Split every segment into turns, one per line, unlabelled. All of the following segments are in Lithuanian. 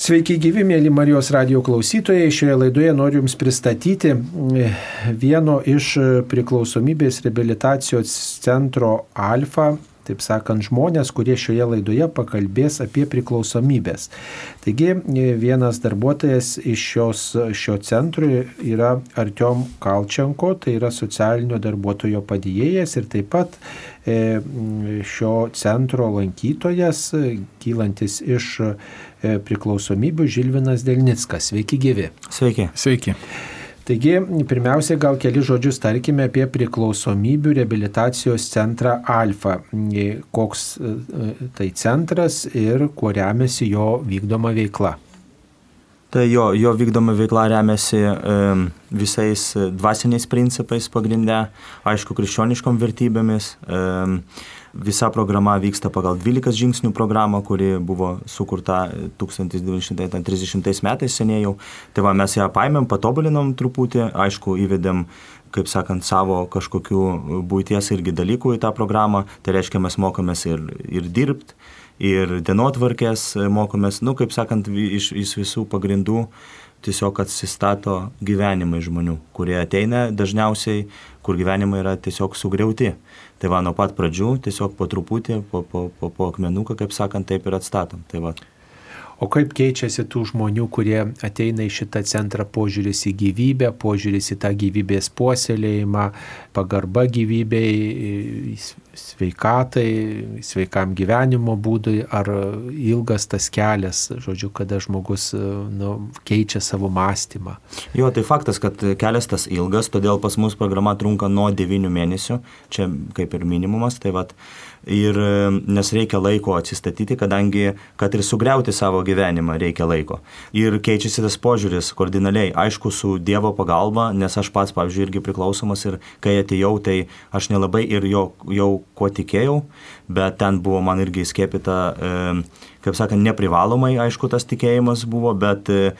Sveiki gyvi, mėly Marijos radio klausytojai. Šioje laidoje noriu Jums pristatyti mm, vieno iš priklausomybės rehabilitacijos centro Alfa, taip sakant, žmonės, kurie šioje laidoje pakalbės apie priklausomybės. Taigi vienas darbuotojas iš šios, šio centro yra Artiom Kalčenko, tai yra socialinio darbuotojo padėjėjas ir taip pat e, šio centro lankytojas, kylantis iš E, priklausomybių Žilvinas Delnickas. Sveiki gyvi.
Sveiki.
Sveiki. Taigi, pirmiausia, gal keli žodžius tarkime apie priklausomybių rehabilitacijos centrą Alfa. E, koks e, tai centras ir kuo remiasi jo vykdoma veikla?
Tai jo, jo vykdoma veikla remiasi e, visais dvasiniais principais pagrindę, aišku, krikščioniškom vertybėmis. E, Visa programa vyksta pagal 12 žingsnių programą, kuri buvo sukurta 1930 metais seniai jau. Tai va, mes ją paėmėm, patobulinom truputį, aišku, įvedėm kaip sakant, savo kažkokių būties irgi dalykų į tą programą. Tai reiškia, mes mokomės ir, ir dirbti, ir dienotvarkės mokomės, nu, kaip sakant, iš, iš visų pagrindų tiesiog atsistato gyvenimai žmonių, kurie ateina dažniausiai, kur gyvenimai yra tiesiog sugriauti. Tai va, nuo pat pradžių tiesiog po truputį, po, po, po, po akmenuką, kaip sakant, taip ir atstatom. Tai va.
O kaip keičiasi tų žmonių, kurie ateina į šitą centrą požiūris į gyvybę, požiūris į tą gyvybės puoselėjimą, pagarba gyvybei, sveikatai, sveikam gyvenimo būdui, ar ilgas tas kelias, žodžiu, kada žmogus nu, keičia savo mąstymą.
Jo, tai faktas, kad kelias tas ilgas, todėl pas mus programa trunka nuo 9 mėnesių, čia kaip ir minimumas, tai vad ir nes reikia laiko atsistatyti, kadangi, kad ir sugriauti savo gyvenimą reikia laiko. Ir keičiasi tas požiūris kardinaliai, aišku, su Dievo pagalba, nes aš pats, pavyzdžiui, irgi priklausomas ir kai atėjau, tai aš nelabai ir jo, jau kuo tikėjau, bet ten buvo man irgi skėpita, e, kaip sakant, neprivalomai, aišku, tas tikėjimas buvo, bet e,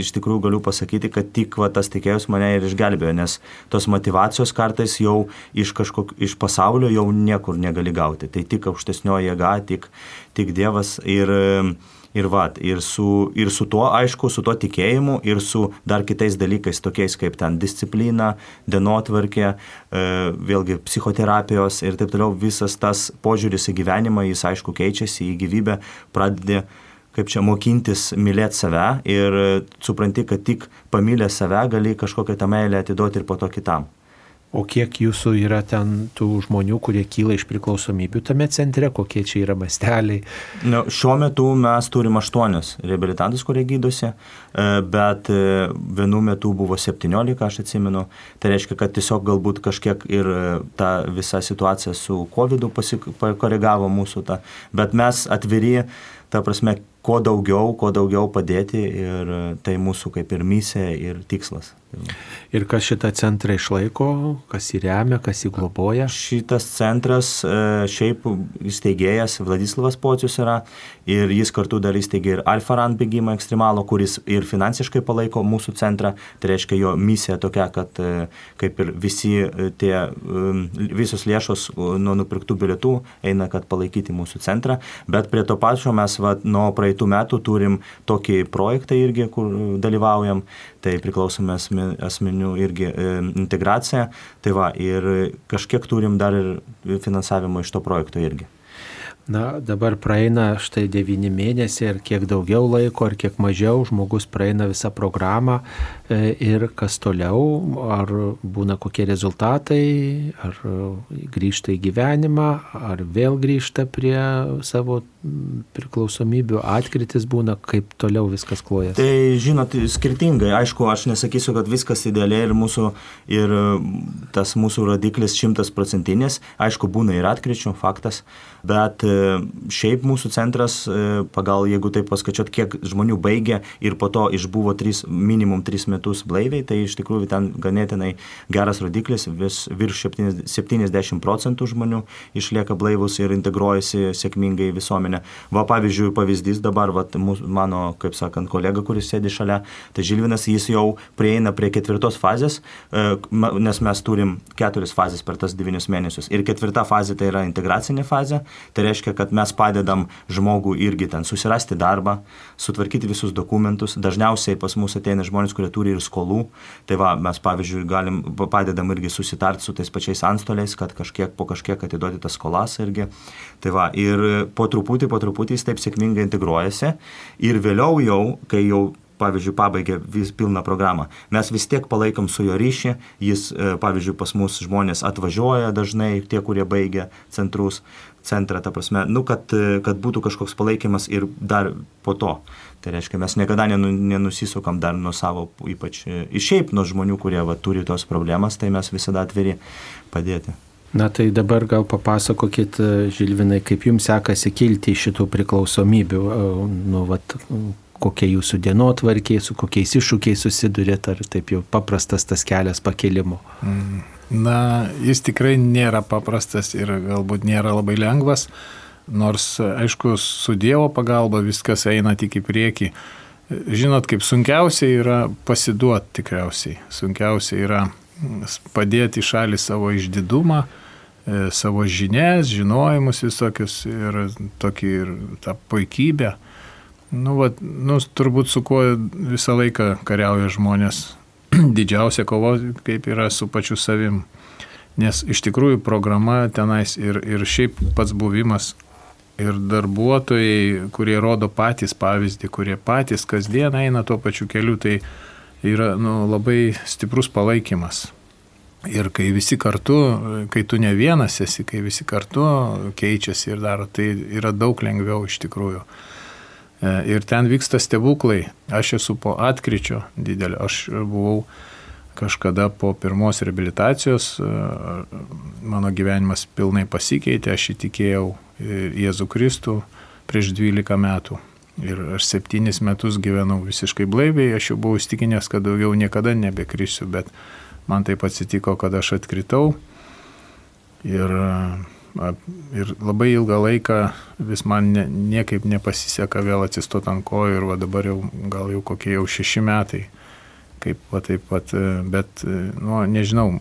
iš tikrųjų galiu pasakyti, kad tik va, tas tikėjimas mane ir išgelbėjo, nes tos motivacijos kartais jau iš, kažkok, iš pasaulio jau niekur negali gauti. Tai tik aukštesnioji jėga, tik, tik Dievas ir Ir, vat, ir, su, ir su tuo, aišku, su tuo tikėjimu ir su dar kitais dalykais, tokiais kaip ten disciplina, dienotvarkė, e, vėlgi psichoterapijos ir taip toliau, visas tas požiūris į gyvenimą, jis aišku keičiasi į gyvybę, pradedi kaip čia mokintis mylėti save ir supranti, kad tik pamylę save gali kažkokią tą meilę atiduoti ir po to kitam.
O kiek jūsų yra ten tų žmonių, kurie kyla iš priklausomybių tame centre, kokie čia yra masteliai?
Nu, šiuo metu mes turim aštuonius reabilitantus, kurie gydosi, e, bet e, vienu metu buvo 17, aš atsimenu. Tai reiškia, kad tiesiog galbūt kažkiek ir e, ta visa situacija su COVID pakoregavo mūsų tą, bet mes atviri, ta prasme, kuo daugiau, kuo daugiau padėti ir tai mūsų kaip ir misija ir tikslas.
Ir kas šitą centrą išlaiko, kas jį remia, kas jį globoja?
Šitas centras e, šiaip įsteigėjas Vladislavas Pocius yra ir jis kartu dar įsteigė ir Alfa Rand bėgimą ekstremalo, kuris ir finansiškai palaiko mūsų centrą. Tai reiškia jo misija tokia, kad e, kaip ir visi e, tie, visos lėšos nuo nupirktų bilietų eina, kad palaikyti mūsų centrą. Bet prie to pačio mes va, nuo praeitų metų turim tokį projektą irgi, kur dalyvaujam tai priklausome asmenių irgi e, integracija. Tai va, ir kažkiek turim dar ir finansavimo iš to projekto irgi.
Na, dabar praeina štai devyni mėnesiai, ar kiek daugiau laiko, ar kiek mažiau, žmogus praeina visą programą e, ir kas toliau, ar būna kokie rezultatai, ar grįžta į gyvenimą, ar vėl grįžta prie savo priklausomybių atkritis būna, kaip toliau viskas klojas?
Tai žinot, skirtingai. Aišku, aš nesakysiu, kad viskas idealiai ir, mūsų, ir tas mūsų rodiklis šimtasprocentinis. Aišku, būna ir atkričių, faktas. Bet e, šiaip mūsų centras, e, pagal jeigu taip paskačiot, kiek žmonių baigė ir po to išbuvo tris, minimum 3 metus blaiviai, tai iš tikrųjų ten ganėtinai geras rodiklis, vis virš 70 procentų žmonių išlieka blaivus ir integruojasi sėkmingai į visuomenę. Va, pavyzdžiui, pavyzdys dabar, va, mūsų, mano, kaip sakant, kolega, kuris sėdi šalia, tai Žilvinas, jis jau prieina prie ketvirtos fazės, e, nes mes turim keturias fazės per tas devynius mėnesius. Ir ketvirta fazė tai yra integracinė fazė, tai reiškia, reiškia, kad mes padedam žmogų irgi ten susirasti darbą, sutvarkyti visus dokumentus. Dažniausiai pas mus ateina žmonės, kurie turi ir skolų. Tai va, mes pavyzdžiui galim, padedam irgi susitarti su tais pačiais antstoliais, kad kažkiek po kažkiek atiduoti tas skolas irgi. Tai va, ir po truputį, po truputį jis taip sėkmingai integruojasi. Ir vėliau jau, kai jau pavyzdžiui, pabaigė vis pilną programą, mes vis tiek palaikom su jo ryšį, jis, e, pavyzdžiui, pas mus žmonės atvažiuoja dažnai, tie, kurie baigia centrus, centrą, ta prasme, nu, kad, kad būtų kažkoks palaikymas ir dar po to. Tai reiškia, mes niekada nenusisukam dar nuo savo, ypač e, šiaip nuo žmonių, kurie va, turi tos problemas, tai mes visada atviri padėti.
Na tai dabar gal papasakokit, Žilvinai, kaip jums sekasi kilti iš šitų priklausomybių. Nu, vat, kokia jūsų dienotvarkė, su kokiais iššūkiais susidurėt, ar taip jau paprastas tas kelias pakilimo? Mm.
Na, jis tikrai nėra paprastas ir galbūt nėra labai lengvas, nors, aišku, su Dievo pagalba viskas eina tik į priekį. Žinot, kaip sunkiausia yra pasiduoti tikriausiai. Sunkiausia yra padėti į šalį savo išdidumą, e, savo žinias, žinojimus visokius ir tokį ir tą puikybę. Nu, va, nu, turbūt su kuo visą laiką kariauja žmonės. Didžiausia kova, kaip yra su pačiu savim. Nes iš tikrųjų programa tenais ir, ir šiaip pats buvimas ir darbuotojai, kurie rodo patys pavyzdį, kurie patys kasdien eina tuo pačiu keliu, tai yra nu, labai stiprus palaikymas. Ir kai visi kartu, kai tu ne vienas esi, kai visi kartu keičiasi ir daro, tai yra daug lengviau iš tikrųjų. E, ir ten vyksta stebuklai. Aš esu po atkryčio didelio. Aš buvau kažkada po pirmos reabilitacijos, e, mano gyvenimas pilnai pasikeitė, aš įtikėjau Jėzų Kristų prieš 12 metų. Ir aš septynis metus gyvenau visiškai blaiviai, aš jau buvau įstikinęs, kad daugiau niekada nebekrisiu, bet man taip atsitiko, kad aš atkritau. Ir Ir labai ilgą laiką vis man ne, niekaip nepasiseka vėl atsistoti ant kojų ir va dabar jau gal jau kokie jau šeši metai. Kaip va taip pat, e, bet, e, nu, nežinau,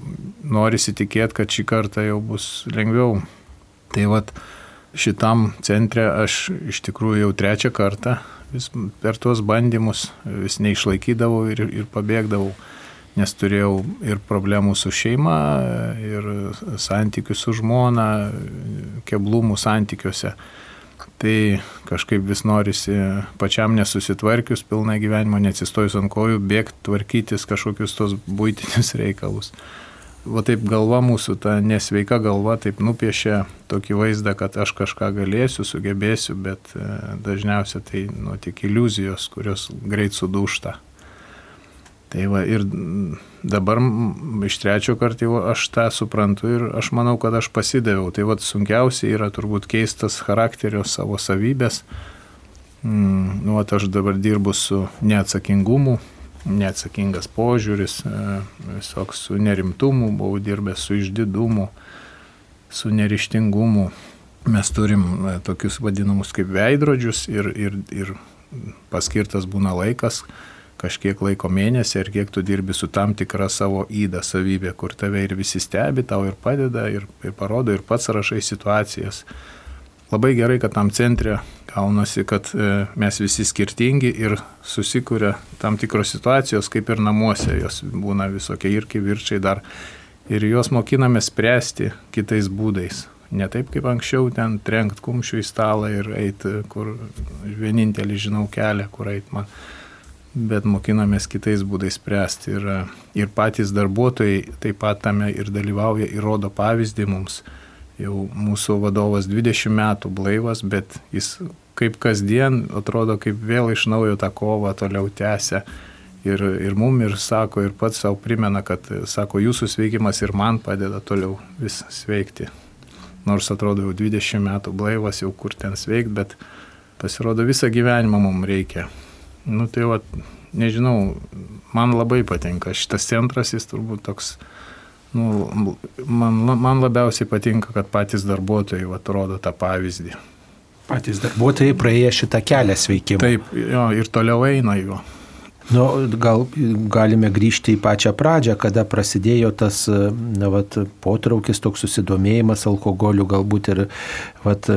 norisi tikėti, kad šį kartą jau bus lengviau. Tai va šitam centre aš iš tikrųjų jau trečią kartą vis per tuos bandymus vis neišlaikydavau ir, ir pabėgdavau nes turėjau ir problemų su šeima, ir santykių su žmona, keblumų santykiuose. Tai kažkaip vis norisi pačiam nesusitvarkius pilną gyvenimą, neatsistojus ant kojų, bėgti, tvarkytis kažkokius tos būtinius reikalus. Va taip galva mūsų, ta nesveika galva, taip nupiešia tokį vaizdą, kad aš kažką galėsiu, sugebėsiu, bet e, dažniausiai tai nu, tik iliuzijos, kurios greit sudūšta. Tai va ir dabar iš trečio karto jau aš tą suprantu ir aš manau, kad aš pasidaviau. Tai va sunkiausia yra turbūt keistas charakterio savo savybės. Mm, nu, va, aš dabar dirbu su neatsakingumu, neatsakingas požiūris, e, visoks su nerimtumu, buvau dirbęs su išdidumu, su nerištingumu. Mes turim e, tokius vadinamus kaip veidrodžius ir, ir, ir paskirtas būna laikas, kažkiek laiko mėnesį ar kiek tu dirbi su tam tikra savo įda savybė, kur tave ir visi stebi, tau ir padeda, ir, ir parodo, ir pats rašai situacijas. Labai gerai, kad tam centre gaunasi, kad e, mes visi skirtingi ir susikūrė tam tikros situacijos, kaip ir namuose, jos būna visokie ir kivirčiai dar. Ir juos mokiname spręsti kitais būdais. Ne taip kaip anksčiau ten trenkt kumščių į stalą ir eiti, kur vienintelį žinau kelią, kur eiti man bet mokinamės kitais būdais spręsti. Ir, ir patys darbuotojai taip pat tame ir dalyvauja ir rodo pavyzdį mums. Jau mūsų vadovas 20 metų blaivas, bet jis kaip kasdien atrodo kaip vėl iš naujo tą kovą toliau tęsia. Ir, ir mum ir sako, ir pats savo primena, kad, sako, jūsų sveikimas ir man padeda toliau vis sveikti. Nors atrodo jau 20 metų blaivas, jau kur ten sveikti, bet pasirodo visą gyvenimą mums reikia Nu tai va, nežinau, man labai patinka šitas centras, jis turbūt toks, nu, man, man labiausiai patinka, kad patys darbuotojai va, rodo tą pavyzdį.
Patys darbuotojai praėję šitą kelią sveikimą.
Taip, jo, ir toliau eina juo.
Nu, gal galime grįžti į pačią pradžią, kada prasidėjo tas na, vat, potraukis, toks susidomėjimas alkoholiu, galbūt ir vat,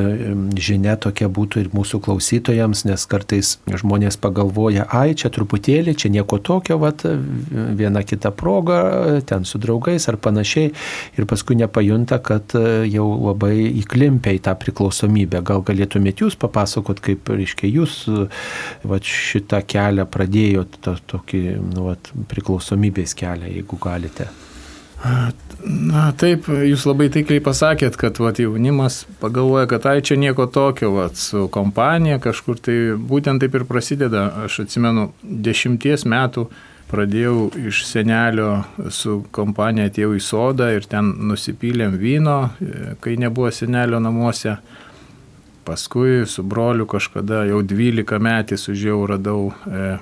žinia tokia būtų ir mūsų klausytojams, nes kartais žmonės pagalvoja, ai, čia truputėlį, čia nieko tokio, vat, viena kita proga, ten su draugais ar panašiai, ir paskui nepajunta, kad jau labai įklimpia į tą priklausomybę. Gal galėtumėte jūs papasakot, kaip, reiškia, jūs vat, šitą kelią pradėjot to, tokį nu, vat, priklausomybės kelią, jeigu galite.
Na taip, jūs labai taikliai pasakėt, kad vat, jaunimas pagalvoja, kad ai čia nieko tokio, vat, su kompanija kažkur tai būtent taip ir prasideda. Aš atsimenu, dešimties metų pradėjau iš senelio su kompanija atėjau į sodą ir ten nusipylėm vyno, kai nebuvo senelio namuose. Paskui su broliu kažkada jau 12 metys užėjau radau e,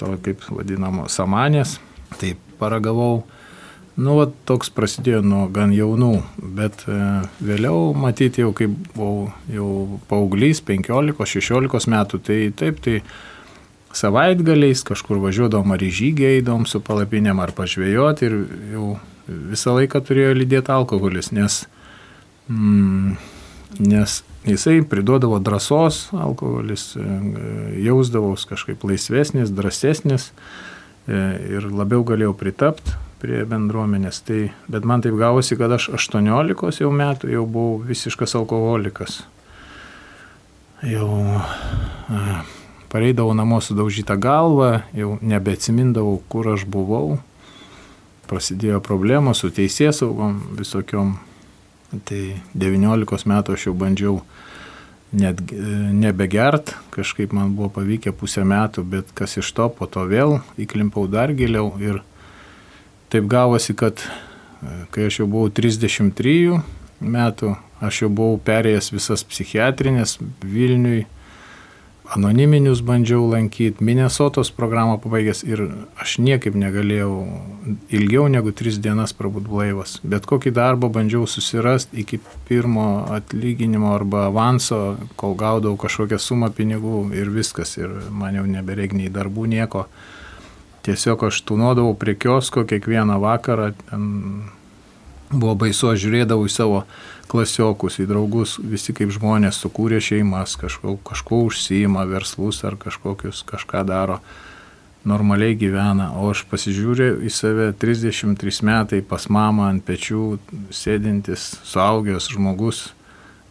to kaip vadinamo samanės, tai paragavau. Nu, va, toks prasidėjo nuo gan jaunų, bet e, vėliau, matyti jau kaip buvau jau paauglys, 15-16 metų, tai taip, tai savaitgaliais kažkur važiuodom ar į žygį eidom su palapinėm ar pažvėjoti ir jau visą laiką turėjo lydėti alkoholis, nes, mm, nes Jisai priduodavo drąsos, alkoholis, e, jausdavaus kažkaip laisvesnis, drąsesnis e, ir labiau galėjau pritapti prie bendruomenės. Tai, bet man taip gavosi, kad aš 18 jau metų jau buvau visiškas alkoholikas. Jau a, pareidavau namo sudaužytą galvą, jau nebeatsimindavau, kur aš buvau. Prasidėjo problemos su teisėsaugom visokiom. Tai 19 metų aš jau bandžiau net nebegert, kažkaip man buvo pavykę pusę metų, bet kas iš to, po to vėl įklimpau dar giliau ir taip gavosi, kad e, kai aš jau buvau 33 metų, aš jau buvau perėjęs visas psichiatrinės Vilniui, anoniminius bandžiau lankyti, Minnesotos programą pabaigęs ir aš niekaip negalėjau ilgiau negu tris dienas prabūt blaivas. Bet kokį darbą bandžiau susirasti iki pirmo atlyginimo arba avanso, kol gaudavau kažkokią sumą pinigų ir viskas. Ir man jau nebereik nei darbų nieko. Tiesiog aš tūnodavau prie kiosko kiekvieną vakarą, ten buvo baisu, aš žiūrėdavau į savo klasiokus, į draugus, visi kaip žmonės sukūrė šeimas, kažko, kažko užsijima, verslus ar kažkokius kažką daro, normaliai gyvena, o aš pasižiūrėjau į save 33 metai pas mamą ant pečių, sėdintis, suaugęs žmogus,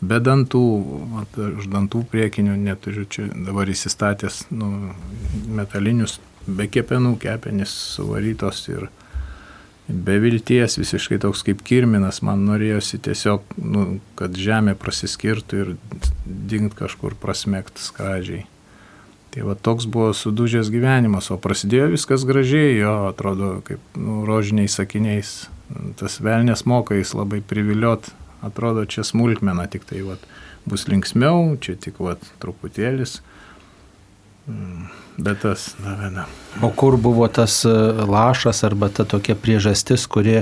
be dantų, mat, aš dantų priekinių neturiu čia dabar įsistatęs nu, metalinius, be kepenų kepenys suvarytos ir be vilties, visiškai toks kaip kirminas, man norėjosi tiesiog, nu, kad žemė prasiskirtų ir dingt kažkur prasmekt skradžiai. Tai va toks buvo sudužęs gyvenimas, o prasidėjo viskas gražiai, jo atrodo kaip nu, rožiniais sakiniais. Tas velnės moka jis labai priviliot, atrodo čia smulkmena, tik tai va, bus linksmiau, čia tik va, truputėlis. Mm Bet tas, na, viena.
O kur buvo tas e, lašas arba ta tokia priežastis, kuri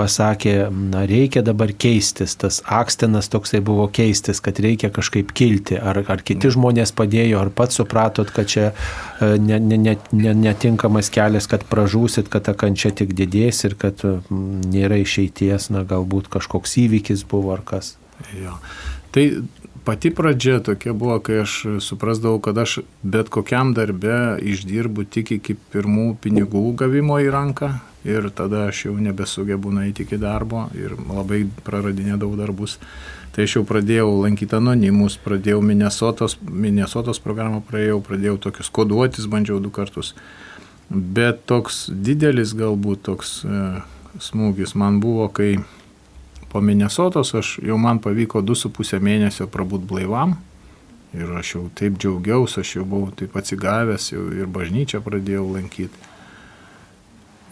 pasakė, na, reikia dabar keistis, tas akstinas toksai buvo keistis, kad reikia kažkaip kilti, ar, ar kiti žmonės padėjo, ar pats supratot, kad čia e, ne, ne, ne, ne, netinkamas kelias, kad pražūsit, kad ta kančia tik didės ir kad nėra išeities, na, galbūt kažkoks įvykis buvo ar kas.
Jo. Tai pati pradžia tokia buvo, kai aš suprasdavau, kad aš bet kokiam darbe išdirbu tik iki pirmų pinigų gavimo į ranką ir tada aš jau nebesugebu nueiti iki darbo ir labai praradinėdavau darbus. Tai aš jau pradėjau lankyti anonimus, pradėjau Minnesotos, Minnesotos programą, praėjau, pradėjau tokius koduotis, bandžiau du kartus. Bet toks didelis galbūt toks e, smūgis man buvo, kai po Minnesotos aš jau man pavyko 2,5 mėnesio prabūt blaivam. Ir aš jau taip džiaugiausi, aš jau buvau taip atsigavęs jau ir bažnyčią pradėjau lankyti.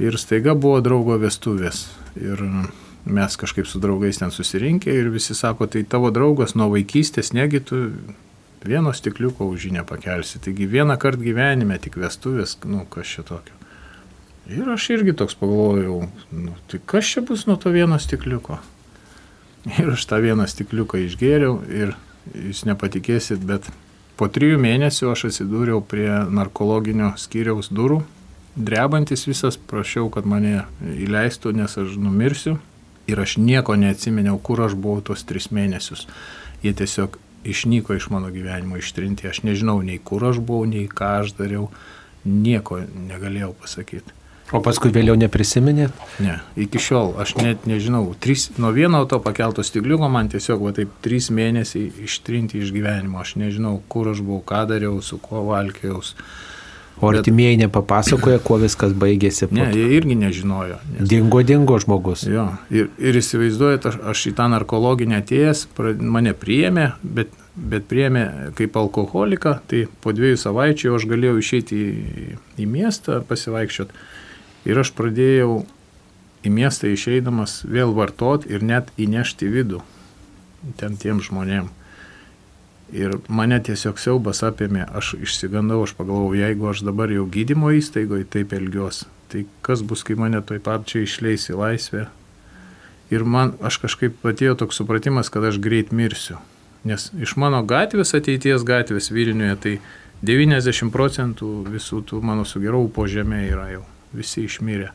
Ir staiga buvo draugo vestuvės. Ir mes kažkaip su draugais ten susirinkę ir visi sako, tai tavo draugas nuo vaikystės, negi tu vieno stikliuko už jį nepakelsi. Taigi vieną kartą gyvenime tik vestuvės, nu kas čia tokio. Ir aš irgi toks pagalvojau, nu, tai kas čia bus nuo to vieno stikliuko. Ir aš tą vieną stikliuką išgėriau ir jūs nepatikėsit, bet po trijų mėnesių aš atsidūriau prie narkologinio skyriaus durų drebantis visas, prašiau, kad mane įleistų, nes aš numirsiu. Ir aš nieko neatsimeniau, kur aš buvau tuos tris mėnesius. Jie tiesiog išnyko iš mano gyvenimo ištrinti. Aš nežinau nei kur aš buvau, nei ką aš dariau. Nieko negalėjau pasakyti.
O paskui vėliau neprisiminėt?
Ne, iki šiol aš net nežinau. Trys, nuo vieno to pakelto stigliuko man tiesiog va taip trys mėnesiai ištrinti iš gyvenimo. Aš nežinau, kur aš buvau, ką dariau, su kuo valkiaus.
O artimieji nepapasakoja, kuo viskas baigėsi.
Ne, jie irgi nežinojo.
Nes... Dingo, dingo žmogus.
Jo, ir, ir įsivaizduojate, aš, aš į tą narkologinę atėjęs, mane priėmė, bet, bet priėmė kaip alkoholiką, tai po dviejų savaičių aš galėjau išeiti į, į miestą pasivaikščioti. Ir aš pradėjau į miestą išeidamas vėl vartot ir net įnešti vidų ten tiem žmonėm. Ir mane tiesiog siaubas apėmė, aš išsigandau, aš pagalvojau, jeigu aš dabar jau gydymo įstaigoje taip elgiuosi, tai kas bus, kai mane toj pat čia išleis į laisvę. Ir man, aš kažkaip patėjo toks supratimas, kad aš greit mirsiu. Nes iš mano gatvės, ateities gatvės Vilniuje, tai 90 procentų visų tų mano sugerau po žemė yra jau visi išmirė.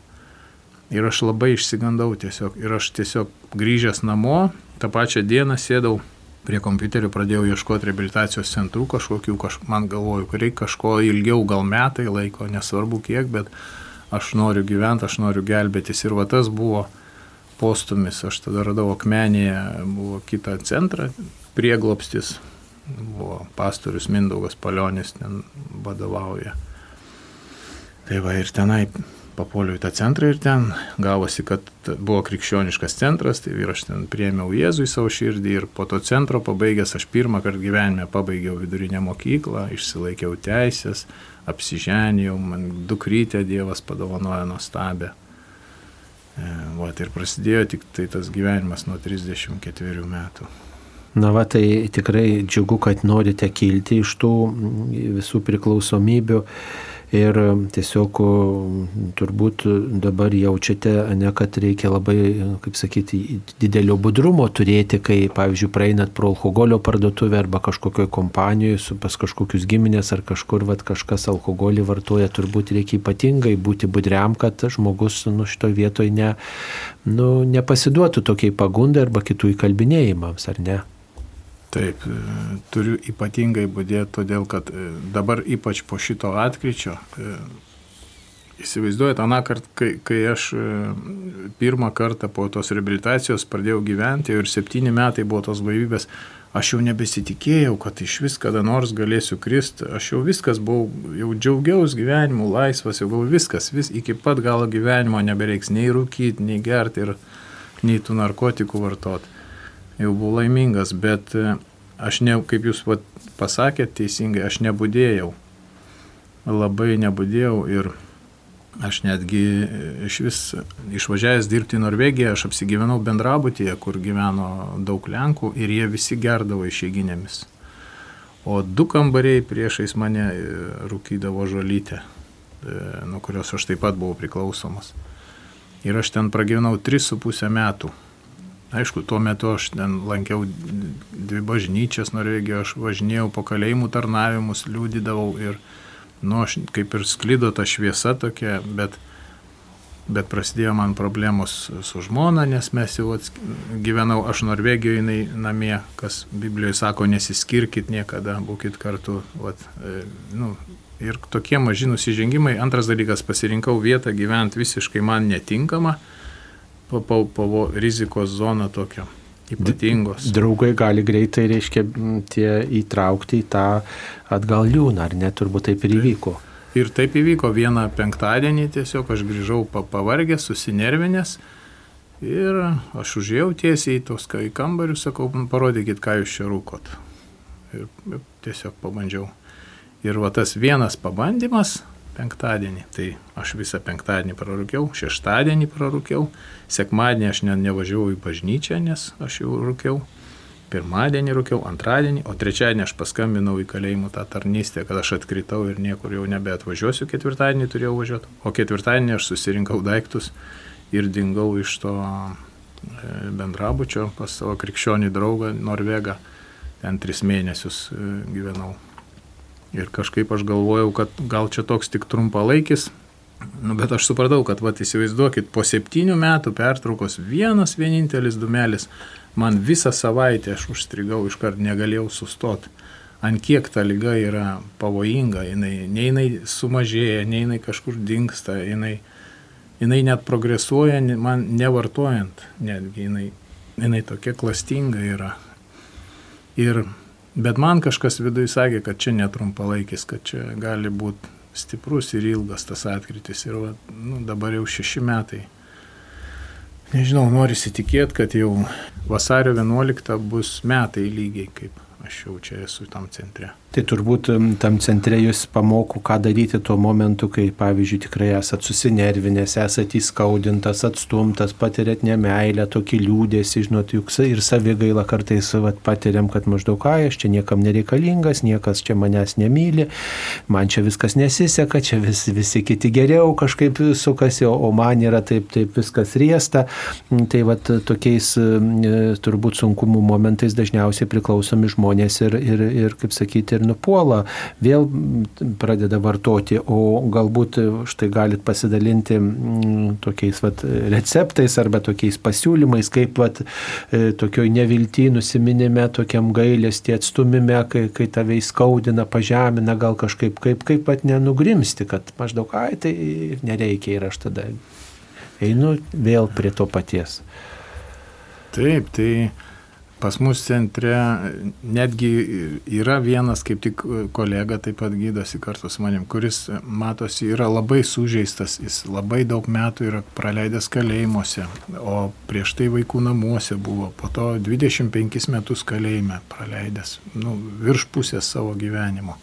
Ir aš labai išsigandau tiesiog. Ir aš tiesiog grįžęs namo, tą pačią dieną sėdau prie kompiuterio, pradėjau ieškoti rehabilitacijos centrų kažkokių, kaž, man galvoju, kad reikia kažko ilgiau, gal metai laiko, nesvarbu kiek, bet aš noriu gyventi, aš noriu gelbėtis. Ir va tas buvo postumis. Aš tada radau akmenėje, buvo kitą centrą, prieglopstis, buvo pastorius Mindaugas Palionis, ten vadovauja. Tai va ir tenai papuoliau į tą centrą ir ten gavosi, kad buvo krikščioniškas centras, tai ir aš ten priemiau Jėzų į savo širdį ir po to centro pabaigęs aš pirmą kartą gyvenime pabaigiau vidurinę mokyklą, išsilaikiau teisės, apsiženėjau, man dukrytę Dievas padovanojo nuostabę. E, Vat ir prasidėjo tik tai tas gyvenimas nuo 34 metų.
Na va, tai tikrai džiugu, kad norite kilti iš tų visų priklausomybių ir tiesiog turbūt dabar jaučiate, ne, kad reikia labai, kaip sakyti, didelio budrumo turėti, kai, pavyzdžiui, praeinat pro alkoholio parduotuvę arba kažkokioje kompanijoje pas kažkokius giminės ar kažkur vat, kažkas alkoholį vartoja, turbūt reikia ypatingai būti budriam, kad žmogus nu, šito vietoje ne, nu, nepasiduotų tokiai pagundai arba kitų įkalbinėjimams, ar ne?
Taip, e, turiu ypatingai būdėti, todėl kad e, dabar ypač po šito atkryčio, e, įsivaizduojate, aną kartą, kai, kai aš pirmą kartą po tos rehabilitacijos pradėjau gyventi ir septyni metai buvo tos blaivybės, aš jau nebesitikėjau, kad iš vis kada nors galėsiu kristi, aš jau viskas buvau, jau džiaugiausi gyvenimu, laisvas, jau buvau viskas, vis iki pat galo gyvenimo nebereiks nei rūkyti, nei gerti ir nei tų narkotikų vartoti jau buvau laimingas, bet e, aš ne, kaip jūs vat, pasakėte teisingai, aš nebudėjau. Labai nebudėjau ir aš netgi e, iš vis išvažiavęs dirbti į Norvegiją, aš apsigyvenau bendrabutyje, kur gyveno daug Lenkų ir jie visi gerdavo išeiginėmis. O du kambariai priešais mane e, rūkydavo žolytę, nuo kurios aš taip pat buvau priklausomas. Ir aš ten pragyvenau 3,5 metų. Aišku, tuo metu aš ten lankiau dvi bažnyčias Norvegijoje, aš važinėjau po kalėjimų tarnavimus, liūdydavau ir, nu, aš kaip ir sklido ta šviesa tokia, bet, bet prasidėjo man problemos su žmona, nes mes jau gyvenau, aš Norvegijoje, jinai namie, kas Biblijoje sako, nesiskirkit niekada, būkit kartu. Vat, e, nu, ir tokie maži nusižengimai. Antras dalykas, pasirinkau vietą gyventi visiškai man netinkamą pavo rizikos zona tokia ypatingos.
Draugai gali greitai, reiškia, tie įtraukti į tą atgal liūną, ar ne, turbūt taip ir įvyko.
Ir taip įvyko vieną penktadienį, tiesiog aš grįžau pavargęs, susinervinęs ir aš užėjau tiesiai į tos į kambarių, sakau, parodykit, ką jūs čia rūkot. Ir tiesiog pabandžiau. Ir va tas vienas pabandymas, penktadienį. Tai aš visą penktadienį prarūkiau, šeštadienį prarūkiau, sekmadienį aš ne, nevažiavau į bažnyčią, nes aš jau rūkiau. Pirmadienį rūkiau, antradienį, o trečiadienį aš paskambinau į kalėjimų tą tarnystę, kad aš atkritau ir niekur jau nebeatvažiuosiu, ketvirtadienį turėjau važiuoti, o ketvirtadienį aš susirinkau daiktus ir dingau iš to e, bendrabučio pas savo krikščionį draugą Norvegą, ten tris mėnesius e, gyvenau. Ir kažkaip aš galvojau, kad gal čia toks tik trumpalaikis Nu, bet aš supratau, kad, va, įsivaizduokit, po septynių metų pertraukos vienas vienintelis dumelis, man visą savaitę aš užstrigau, iškart negalėjau sustoti. Ant kiek ta lyga yra pavojinga, jinai, ne jinai sumažėja, ne jinai kažkur dinksta, jinai, jinai net progresuoja, man nevartojant, netgi jinai, jinai tokia klastinga yra. Ir, bet man kažkas viduje sakė, kad čia netrumpalaikis, kad čia gali būti stiprus ir ilgas tas atkritis. Ir va, nu, dabar jau šeši metai. Nežinau, noriu įsitikėti, kad jau vasario 11 bus metai lygiai, kaip aš jau čia esu tam centre.
Tai turbūt tam centre jūs pamoko, ką daryti tuo momentu, kai, pavyzdžiui, tikrai esat susinervinęs, esat įskaudintas, atstumtas, patirėt nemailę, tokį liūdėsi, žinot, juk ir savigaila kartais vat, patiriam, kad maždaug, ką aš čia niekam nereikalingas, niekas čia manęs nemyli, man čia viskas nesiseka, čia vis, visi kiti geriau kažkaip sukasi, o, o man yra taip, taip viskas riesta. Tai vat tokiais turbūt sunkumų momentais dažniausiai priklausomi žmonės ir, ir, ir kaip sakyti, ir nupuola, vėl pradeda vartoti, o galbūt štai galit pasidalinti mm, tokiais vat, receptais arba tokiais pasiūlymais, kaip vat, e, tokioj nevilty nusiminime, tokiam gailėsti atstumime, kai, kai tave įskaudina, pažemina, gal kažkaip, kaip, kaip pat nenugrimsti, kad maždaug, ai, tai nereikia ir aš tada einu vėl prie to paties.
Taip, tai Pas mus centre netgi yra vienas kaip tik kolega, taip pat gydosi kartu su manim, kuris matosi yra labai sužeistas, jis labai daug metų yra praleidęs kalėjimuose, o prieš tai vaikų namuose buvo, po to 25 metus kalėjime praleidęs, nu, virš pusės savo gyvenimo.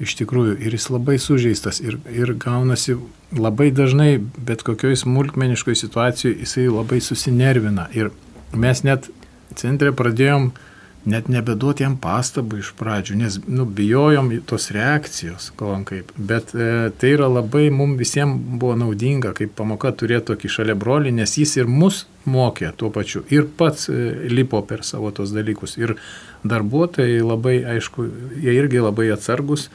Iš tikrųjų, ir jis labai sužeistas ir, ir gaunasi labai dažnai, bet kokioj smulkmeniškoj situacijoje jisai labai susinervina. Ir mes net centre pradėjom net nebeduoti jam pastabų iš pradžių, nes nu, bijojom tos reakcijos, kalbam kaip. Bet e, tai yra labai mums visiems buvo naudinga, kaip pamoka turėti tokį šalia brolį, nes jis ir mus mokė tuo pačiu ir pats e, lipo per savo tos dalykus. Ir darbuotojai labai, aišku, jie irgi labai atsargus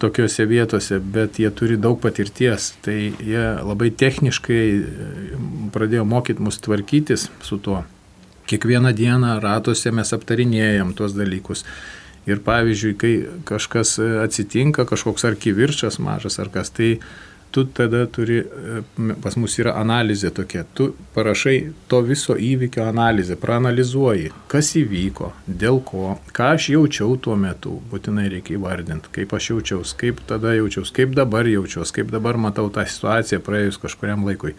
tokiuose vietose, bet jie turi daug patirties, tai jie labai techniškai e, pradėjo mokyti mus tvarkytis su tuo kiekvieną dieną ratuose mes aptarinėjom tuos dalykus. Ir pavyzdžiui, kai kažkas atsitinka, kažkoks ar kivirčas mažas ar kas, tai tu tada turi, pas mus yra analizė tokia, tu parašai to viso įvykio analizę, praanalizuoji, kas įvyko, dėl ko, ką aš jaučiau tuo metu, būtinai reikia įvardinti, kaip aš jaučiaus, kaip tada jaučiaus, kaip dabar jaučiaus, kaip dabar matau tą situaciją praėjus kažkuriam laikui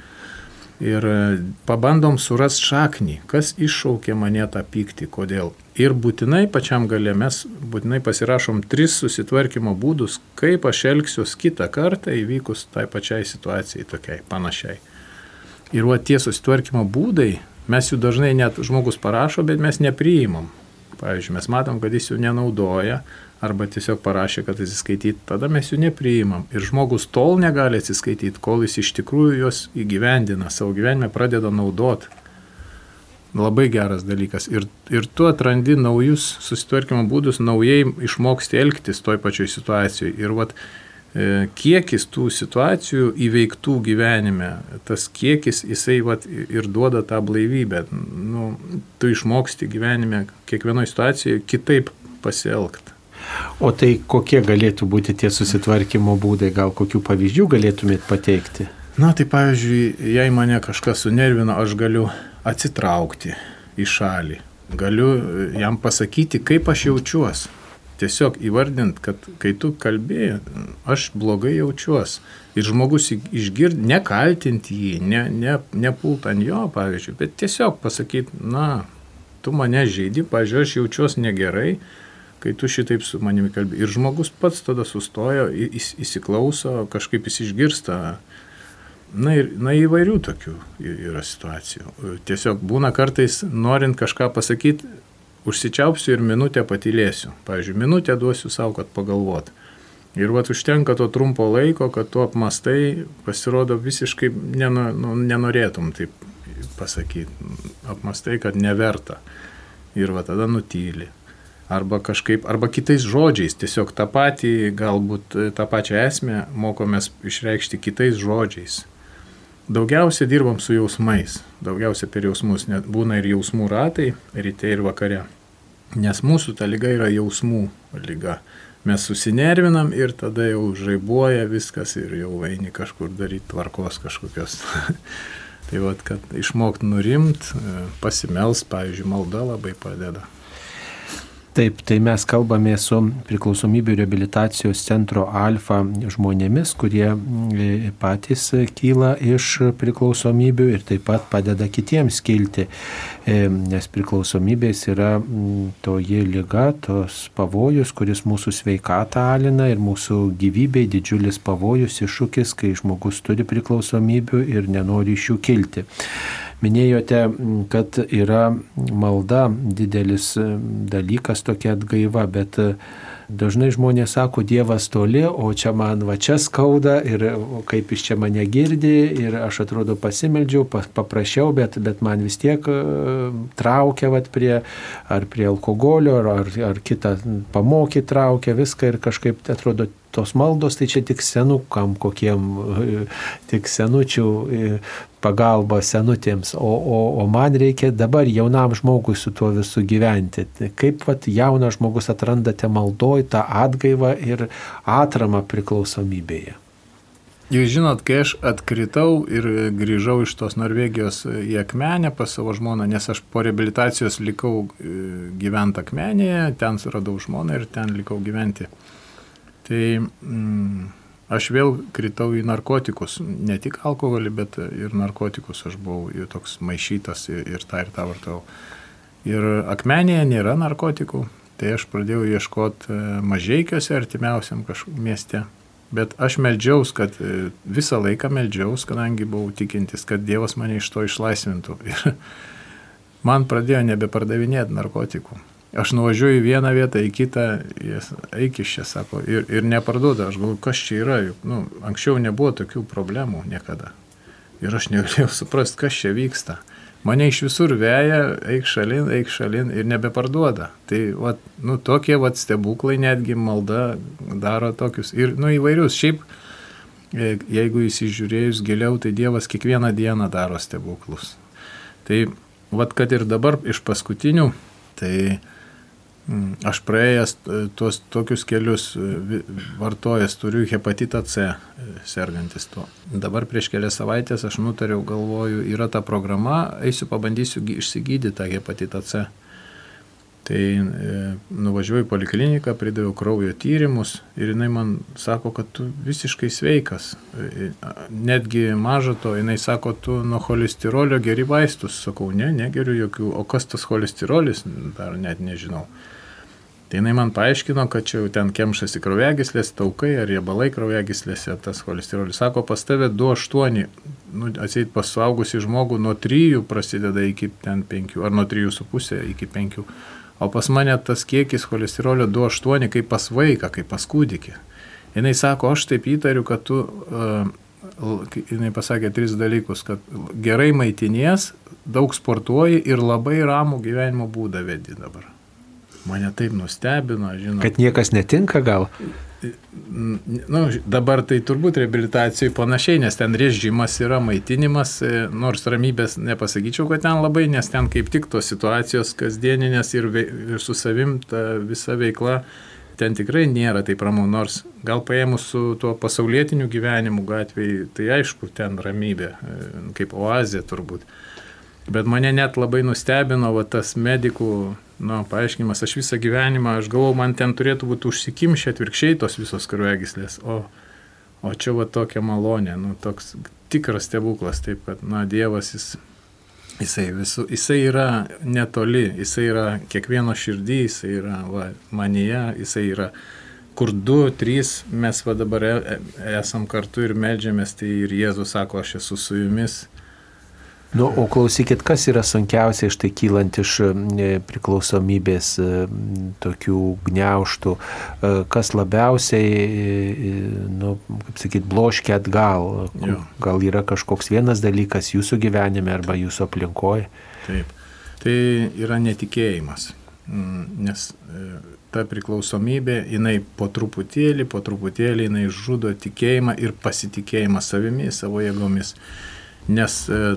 ir e, pabandom suras šaknį, kas iššaukė mane tą pyktį, kodėl. Ir būtinai pačiam gale mes būtinai pasirašom tris susitvarkymo būdus, kaip aš elgsiuos kitą kartą įvykus tai pačiai situacijai, tokiai panašiai. Ir va tie susitvarkymo būdai, mes jų dažnai net žmogus parašo, bet mes nepriimam. Pavyzdžiui, mes matom, kad jis jų nenaudoja, arba tiesiog parašė, kad atsiskaityti, tada mes jų nepriimam. Ir žmogus tol negali atsiskaityti, kol jis iš tikrųjų juos įgyvendina, savo gyvenime pradeda naudoti. Labai geras dalykas. Ir, ir tu atrandi naujus susitvarkymo būdus, naujai išmoksti elgtis toj pačioj situacijoje. Ir vat, e, kiekis tų situacijų įveiktų gyvenime, tas kiekis jisai vat, ir duoda tą blaivybę. Nu, tu išmoksti gyvenime kiekvienoje situacijoje kitaip pasielgti.
O tai kokie galėtų būti tie susitvarkymo būdai, gal kokių pavyzdžių galėtumėt pateikti?
Na tai pavyzdžiui, jei mane kažkas sunervina, aš galiu atsitraukti į šalį. Galiu jam pasakyti, kaip aš jaučiuosi. Tiesiog įvardint, kad kai tu kalbėjai, aš blogai jaučiuosi. Ir žmogus išgird, nekaltinti jį, ne, ne, nepult ant jo, pavyzdžiui, bet tiesiog pasakyti, na, tu mane žaidži, pavyzdžiui, aš jaučiuosi negerai, kai tu šitaip su manimi kalbi. Ir žmogus pats tada sustojo, įs, įsiklauso, kažkaip jis išgirsta. Na ir na, įvairių tokių yra situacijų. Tiesiog būna kartais, norint kažką pasakyti, užsičiaupsiu ir minutę patylėsiu. Pavyzdžiui, minutę duosiu savo, kad pagalvot. Ir vat užtenka to trumpo laiko, kad tu apmastai, pasirodo visiškai neno, nu, nenorėtum taip pasakyti. Apmastai, kad neverta. Ir va tada nutyli arba kažkaip, arba kitais žodžiais, tiesiog tą patį, galbūt tą pačią esmę mokomės išreikšti kitais žodžiais. Daugiausia dirbam su jausmais, daugiausia per jausmus, net būna ir jausmų ratai, ryte ir vakare. Nes mūsų ta lyga yra jausmų lyga. Mes susinervinam ir tada jau žaibuoja viskas ir jau eini kažkur daryti tvarkos kažkokios. tai vad, kad išmokt nurimt, pasimels, pavyzdžiui, malda labai padeda.
Taip, tai mes kalbame su priklausomybių reabilitacijos centro Alfa žmonėmis, kurie mm, patys kyla iš priklausomybių ir taip pat padeda kitiems kilti, e, nes priklausomybės yra toji lyga, tos pavojus, kuris mūsų sveikatą alina ir mūsų gyvybei didžiulis pavojus, iššūkis, kai žmogus turi priklausomybių ir nenori iš jų kilti. Minėjote, kad yra malda didelis dalykas, tokia atgaiva, bet dažnai žmonės sako, Dievas toli, o čia man va čia skauda ir kaip iš čia mane girdi ir aš atrodo pasimeldžiau, paprašiau, bet, bet man vis tiek traukia vat, prie, ar prie alkoholio, ar, ar, ar kitą pamokį traukia viską ir kažkaip atrodo tos maldos, tai čia tik senukam kokiem, tik senučių pagalba senutėms, o, o, o man reikia dabar jaunam žmogui su tuo visu gyventi. Kaip vat, jaunas žmogus atrandate maldoj tą atgaivą ir atramą priklausomybėje?
Jūs žinot, kai aš atkritau ir grįžau iš tos Norvegijos į Akmenę pas savo žmoną, nes aš po rehabilitacijos likau e, gyventi Akmenėje, ten suradau žmoną ir ten likau gyventi. Tai mm, aš vėl kritau į narkotikus, ne tik alkoholį, bet ir narkotikus. Aš buvau toks maišytas ir, ir tą ir tą vartau. Ir akmenėje nėra narkotikų, tai aš pradėjau ieškoti e, mažiekiuose artimiausiam kažkokiam mieste. Bet aš meldžiaus, kad e, visą laiką meldžiaus, kadangi buvau tikintis, kad Dievas mane iš to išlaisvintų. Ir man pradėjo nebepardavinėti narkotikų. Aš nuvažiuoju į vieną vietą, į kitą, eik iš čia, sako, ir, ir neparduoda. Aš galvoju, kas čia yra, juk nu, anksčiau nebuvo tokių problemų niekada. Ir aš negalėjau suprasti, kas čia vyksta. Mane iš visur veja, eik šalin, eik šalin ir nebeparduoda. Tai vat, nu, tokie vat, stebuklai netgi malda daro tokius ir nu, įvairius. Šiaip, e, jeigu įsižiūrėjus giliau, tai Dievas kiekvieną dieną daro stebuklus. Tai vat, kad ir dabar iš paskutinių, tai aš praėjęs e, tuos tokius kelius e, vartojęs turiu hepatitą C e, sergantis tuo. Dabar prieš kelias savaitės aš nutariau, galvoju, yra ta programa, eisiu pabandysiu išsigydyti tą hepatitą C. Tai e, nuvažiuoju į polikliniką, pridaviau kraujo tyrimus ir jinai man sako, kad tu visiškai sveikas. Netgi maža to, jinai sako, tu nuo cholesterolio geri vaistus. Sakau, ne, negeriu jokių. O kas tas cholesterolis, dar net nežinau. Tai jinai man paaiškino, kad čia jau ten kemšasi kraujagyslės, taukai ar riebalai kraujagyslėse, tas cholesterolis. Sako, pas tave 2,8, nu, atseit pas suaugusi žmogų nuo 3 prasideda iki ten 5, ar nuo 3,5 iki 5. O pas mane tas kiekis cholesterolio 2,8 kaip pas vaiką, kaip pas kūdikį. Jis sako, aš taip įtariu, kad tu, uh, jinai pasakė tris dalykus, kad gerai maitinies, daug sportuoji ir labai ramų gyvenimo būdą vedi dabar. Mane taip nustebino, žinau.
Kad niekas netinka gal?
Nu, dabar tai turbūt reabilitacijai panašiai, nes ten režimas yra maitinimas, e, nors ramybės nepasakyčiau, kad ten labai, nes ten kaip tik tos situacijos kasdieninės ir, ir su savim ta visa veikla, ten tikrai nėra taip ramu, nors gal paėmus su tuo pasaulietiniu gyvenimu gatvėje, tai aišku, ten ramybė, e, kaip oazė turbūt. Bet mane net labai nustebino va, tas medikų nu, paaiškinimas, aš visą gyvenimą, aš galvau, man ten turėtų būti užsikimšę atvirkščiai tos visos kraujagyslės, o, o čia va tokia malonė, nu, toks tikras stebuklas, taip kad, na, Dievas jis, jisai, visu, jisai yra netoli, jisai yra kiekvieno širdį, jisai yra va, manyje, jisai yra kur du, trys mes va dabar e, e, esam kartu ir medžiamės, tai ir Jėzus sako, aš esu su jumis
Nu, o klausykit, kas yra sunkiausia iš tai kylant iš e, priklausomybės e, tokių gniauštų, e, kas labiausiai, nu, kaip sakyt, bloškia atgal. Jo. Gal yra kažkoks vienas dalykas jūsų gyvenime arba jūsų aplinkoje?
Taip. Tai yra netikėjimas. mm, nes e, ta priklausomybė, jinai po truputėlį, po truputėlį jinai žudo tikėjimą ir pasitikėjimą savimi, savo jėgomis. Nes e,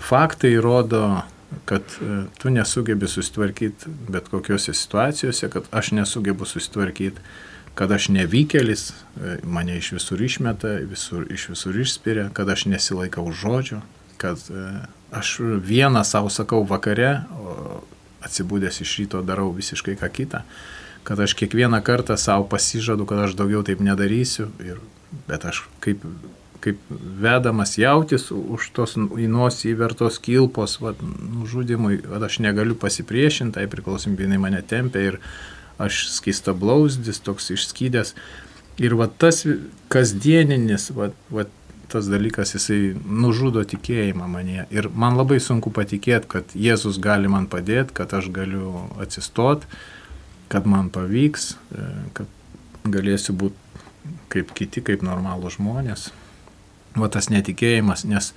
faktai rodo, kad e, tu nesugebi susitvarkyti bet kokiuose situacijose, kad aš nesugebu susitvarkyti, kad aš nevykėlis, mane iš visur išmeta, visur, iš visur išspiria, kad aš nesilaikau žodžio, kad aš vieną savo sakau vakare, o atsibūdęs iš ryto darau visiškai ką kitą kad aš kiekvieną kartą savo pasižadu, kad aš daugiau taip nedarysiu, ir, bet aš kaip, kaip vedamas jautis už tos į nosį įvertos kilpos, vad, nužudimui, vad aš negaliu pasipriešinti, tai priklausomybė mane tempia ir aš skista blausdis, toks išskydęs. Ir va tas kasdieninis, va, va, tas dalykas, jisai nužudo tikėjimą mane. Ir man labai sunku patikėti, kad Jėzus gali man padėti, kad aš galiu atsistoti kad man pavyks, e, kad galėsiu būti kaip kiti, kaip normalų žmonės. Va tas netikėjimas, nes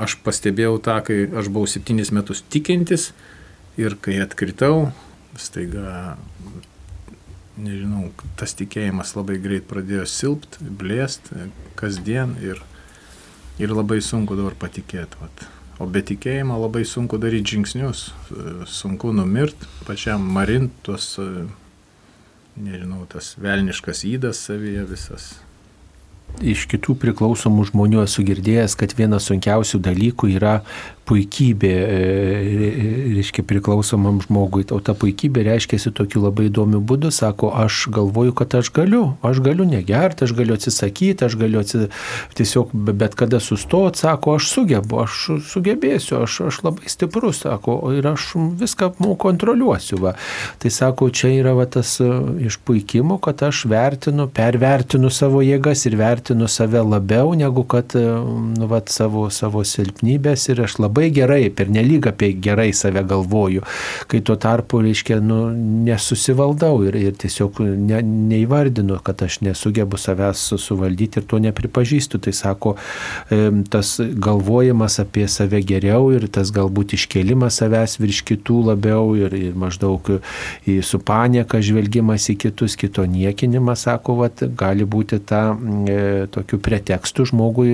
aš pastebėjau tą, kai aš buvau septynis metus tikintis ir kai atkritau, staiga, nežinau, tas tikėjimas labai greit pradėjo silpt, blėst kasdien ir, ir labai sunku dabar patikėti. Vat. O be tikėjimo labai sunku daryti žingsnius, sunku numirt, pačiam marint tuos, nežinau, tas velniškas įdas savyje visas
iš kitų priklausomų žmonių esu girdėjęs, kad vienas sunkiausių dalykų yra puikybė, e, reiškia, priklausomam žmogui. O ta puikybė reiškia tokiu labai įdomiu būdu, sako, aš galvoju, kad aš galiu, aš galiu negerti, aš galiu atsisakyti, aš galiu atsi... tiesiog bet kada sustoti, sako, aš sugebu, aš sugebėsiu, aš, aš labai stiprus, sako, ir aš viską kontroliuosiu. Va. Tai sako, čia yra va, tas e, išpuikimo, kad aš vertinu, pervertinu savo jėgas ir vertinu save labiau negu kad e, nu, vat, savo, savo silpnybės ir aš labai gerai, per nelyg apie gerai save galvoju, kai tuo tarpu, reiškia, nu, nesusivaldau ir, ir tiesiog ne, neįvardinu, kad aš nesugebu savęs suvaldyti ir to nepripažįstu. Tai sako, tas galvojimas apie save geriau ir tas galbūt iškelimas savęs virš kitų labiau ir, ir maždaug į su panieka žvelgimas į kitus, kito niekinimas, sako, vat, gali būti ta e, tokiu pretekstu žmogui,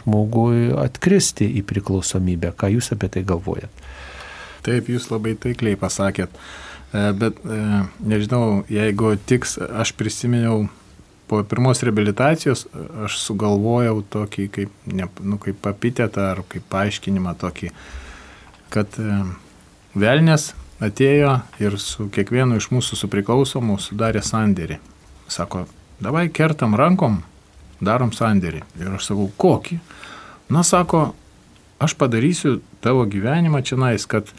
žmogui atkristi į priklausomybę. Ką Jūs apie tai galvojat?
Taip, Jūs labai taikliai pasakėt. E, bet e, nežinau, jeigu tiks, aš prisiminiau po pirmos rehabilitacijos, aš sugalvojau tokį kaip, ne, nu, kaip papitetą ar kaip paaiškinimą tokį, kad e, velnės atėjo ir su kiekvienu iš mūsų supriklausomų sudarė sandėrį. Sako, davai kertam rankom darom sandėrį. Ir aš sakau, kokį? Na, sako, aš padarysiu tavo gyvenimą čia nais, kad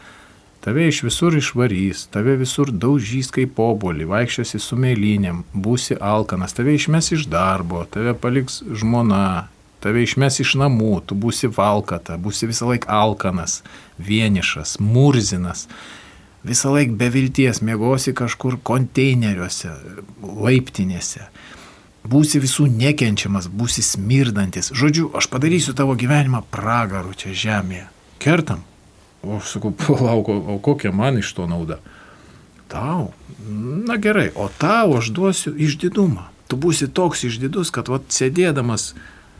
tave iš visur išvarys, tave visur daužys kaip obolį, vaikščiosi su mėlynėm, būsi alkanas, tave išmes iš darbo, tave paliks žmona, tave išmes iš namų, tu būsi valkata, būsi visą laiką alkanas, vienišas, murzinas. Visą laiką be vilties mėgosi kažkur konteineriuose, laiptinėse būsi visų nekenčiamas, būsi smirdantis. Žodžiu, aš padarysiu tavo gyvenimą pragaru čia žemėje. Kertam. O aš sakau, palauk, o kokia man iš to nauda? Tau. Na gerai, o tau aš duosiu išdidumą. Tu būsi toks išdidus, kad vat, sėdėdamas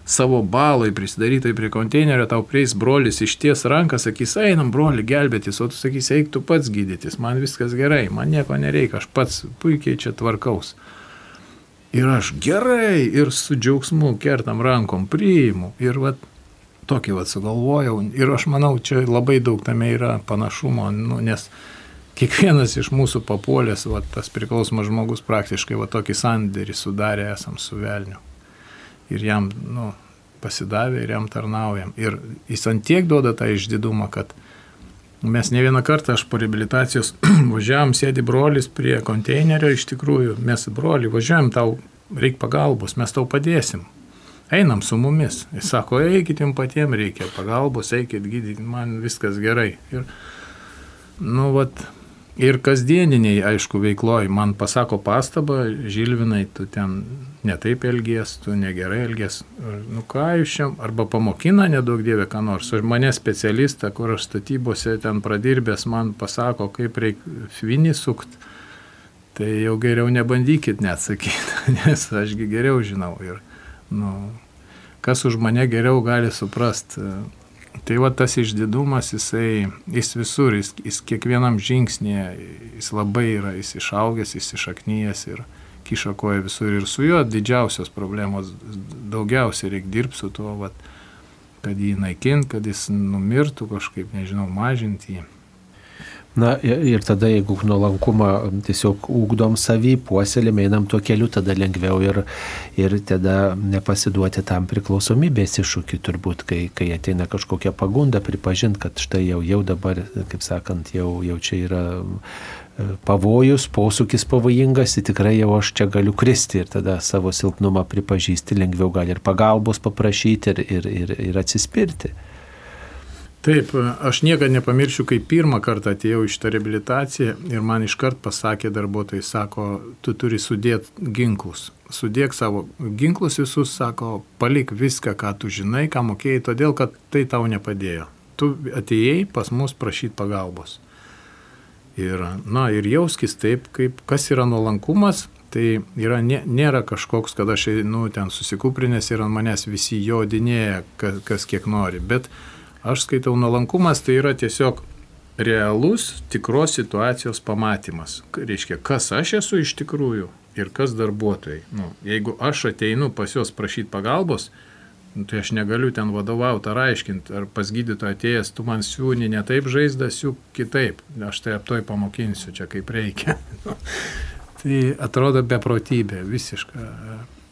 savo balai prisidarytai prie konteinerio, tau prieis brolis iš ties ranką, sakys, einam broli gelbėtis, o tu sakys, eik tu pats gydytis, man viskas gerai, man nieko nereikia, aš pats puikiai čia tvarkaus. Ir aš gerai ir su džiaugsmu kertam rankom priimu. Ir vat, tokį vat sugalvojau. Ir aš manau, čia labai daug tame yra panašumo, nu, nes kiekvienas iš mūsų papuolės, vat, tas priklausomas žmogus praktiškai vat, tokį sandėrį sudarė esam su velniu. Ir jam nu, pasidavė ir jam tarnaujam. Ir jis ant tiek duoda tą išdidumą, kad Mes ne vieną kartą aš po rehabilitacijos važiavam, sėdi brolis prie konteinerio, iš tikrųjų, mes broli važiuojam, tau reikia pagalbos, mes tau padėsim. Einam su mumis. Jis sako, eikit jums patiems reikia pagalbos, eikit gydyti, man viskas gerai. Ir, nu, vat, Ir kasdieniniai, aišku, veikloj man pasako pastabą, Žilvinai, tu ten netaip elgies, tu negerai elgies, nu ką jūs čia, arba pamokina nedaug dievė ką nors. Ir mane specialistą, kur aš statybose ten pradirbęs, man pasako, kaip reikia finį sukti. Tai jau geriau nebandykit neatsakyti, nes ašgi geriau žinau. Ir, nu, kas už mane geriau gali suprasti Tai va tas išdidumas, jisai, jis visur, jis, jis kiekvienam žingsnėje, jis labai yra, jis išaugęs, jis išaknyjęs ir kiša koja visur. Ir su juo didžiausios problemos, daugiausiai reikia dirbti su tuo, vat, kad jį naikint, kad jis numirtų kažkaip, nežinau, mažinti jį.
Na ir tada, jeigu nuolankumą tiesiog ūkdom savį, puoselėm, einam tuo keliu, tada lengviau ir, ir tada nepasiduoti tam priklausomybės iššūkiu turbūt, kai, kai ateina kažkokia pagunda, pripažinti, kad štai jau, jau dabar, kaip sakant, jau, jau čia yra e, pavojus, posūkis pavojingas, tai tikrai jau aš čia galiu kristi ir tada savo silpnumą pripažįsti, lengviau gali ir pagalbos paprašyti ir, ir, ir, ir atsispirti.
Taip, aš niekada nepamiršiu, kai pirmą kartą atėjau iš tą reabilitaciją ir man iškart pasakė darbuotojai, sako, tu turi sudėti ginklus. Sudėk savo ginklus visus, sako, palik viską, ką tu žinai, ką mokėjai, todėl kad tai tau nepadėjo. Tu atėjai pas mus prašyti pagalbos. Ir, na, ir jauskis taip, kaip kas yra nuolankumas, tai yra, nė, nėra kažkoks, kad aš, nu, ten susikūprinęs ir ant manęs visi jodinėja, kas, kas kiek nori. Bet Aš skaitau nuolankumas, tai yra tiesiog realus tikros situacijos pamatymas. Reiškia, kas aš esu iš tikrųjų ir kas darbuotojai. Nu, jeigu aš ateinu pas juos prašyti pagalbos, nu, tai aš negaliu ten vadovauti ar aiškinti, ar pas gydytoją atėjęs, tu man siūni ne taip žaizdą, siūk kitaip. Aš tai aptoj pamokinsiu čia kaip reikia. tai atrodo beprotybė, visiška.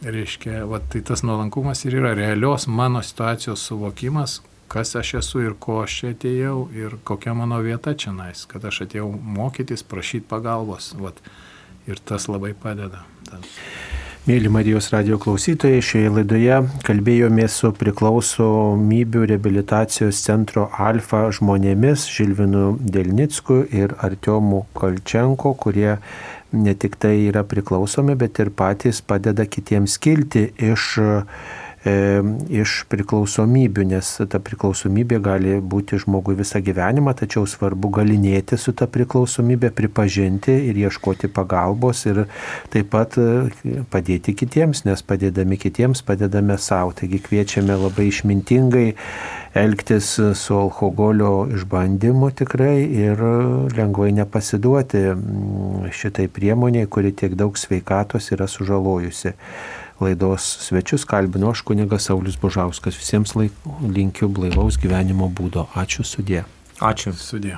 Reiškia, va, tai tas nuolankumas ir yra realios mano situacijos suvokimas, kas aš esu ir ko aš čia atėjau ir kokia mano vieta čia nais, kad aš atėjau mokytis, prašyti pagalbos. Vat, ir tas labai padeda. Tad.
Mėly Marijos radio klausytojai, šioje laidoje kalbėjomės su priklausomybių rehabilitacijos centro Alfa žmonėmis Žilvinu Delnicku ir Artiomu Kalčenko, kurie ne tik tai yra priklausomi, bet ir patys padeda kitiems kilti iš E, iš priklausomybių, nes ta priklausomybė gali būti žmogui visą gyvenimą, tačiau svarbu galinėti su ta priklausomybė, pripažinti ir ieškoti pagalbos ir taip pat e, padėti kitiems, nes padėdami kitiems padedame savo. Taigi kviečiame labai išmintingai elgtis su alkoholio išbandymu tikrai ir lengvai nepasiduoti šitai priemoniai, kuri tiek daug sveikatos yra sužalojusi laidos svečius kalbinu aš kunigas Saulis Bužauskas. Visiems laik, linkiu blaivaus gyvenimo būdo. Ačiū sudė.
Ačiū
sudė.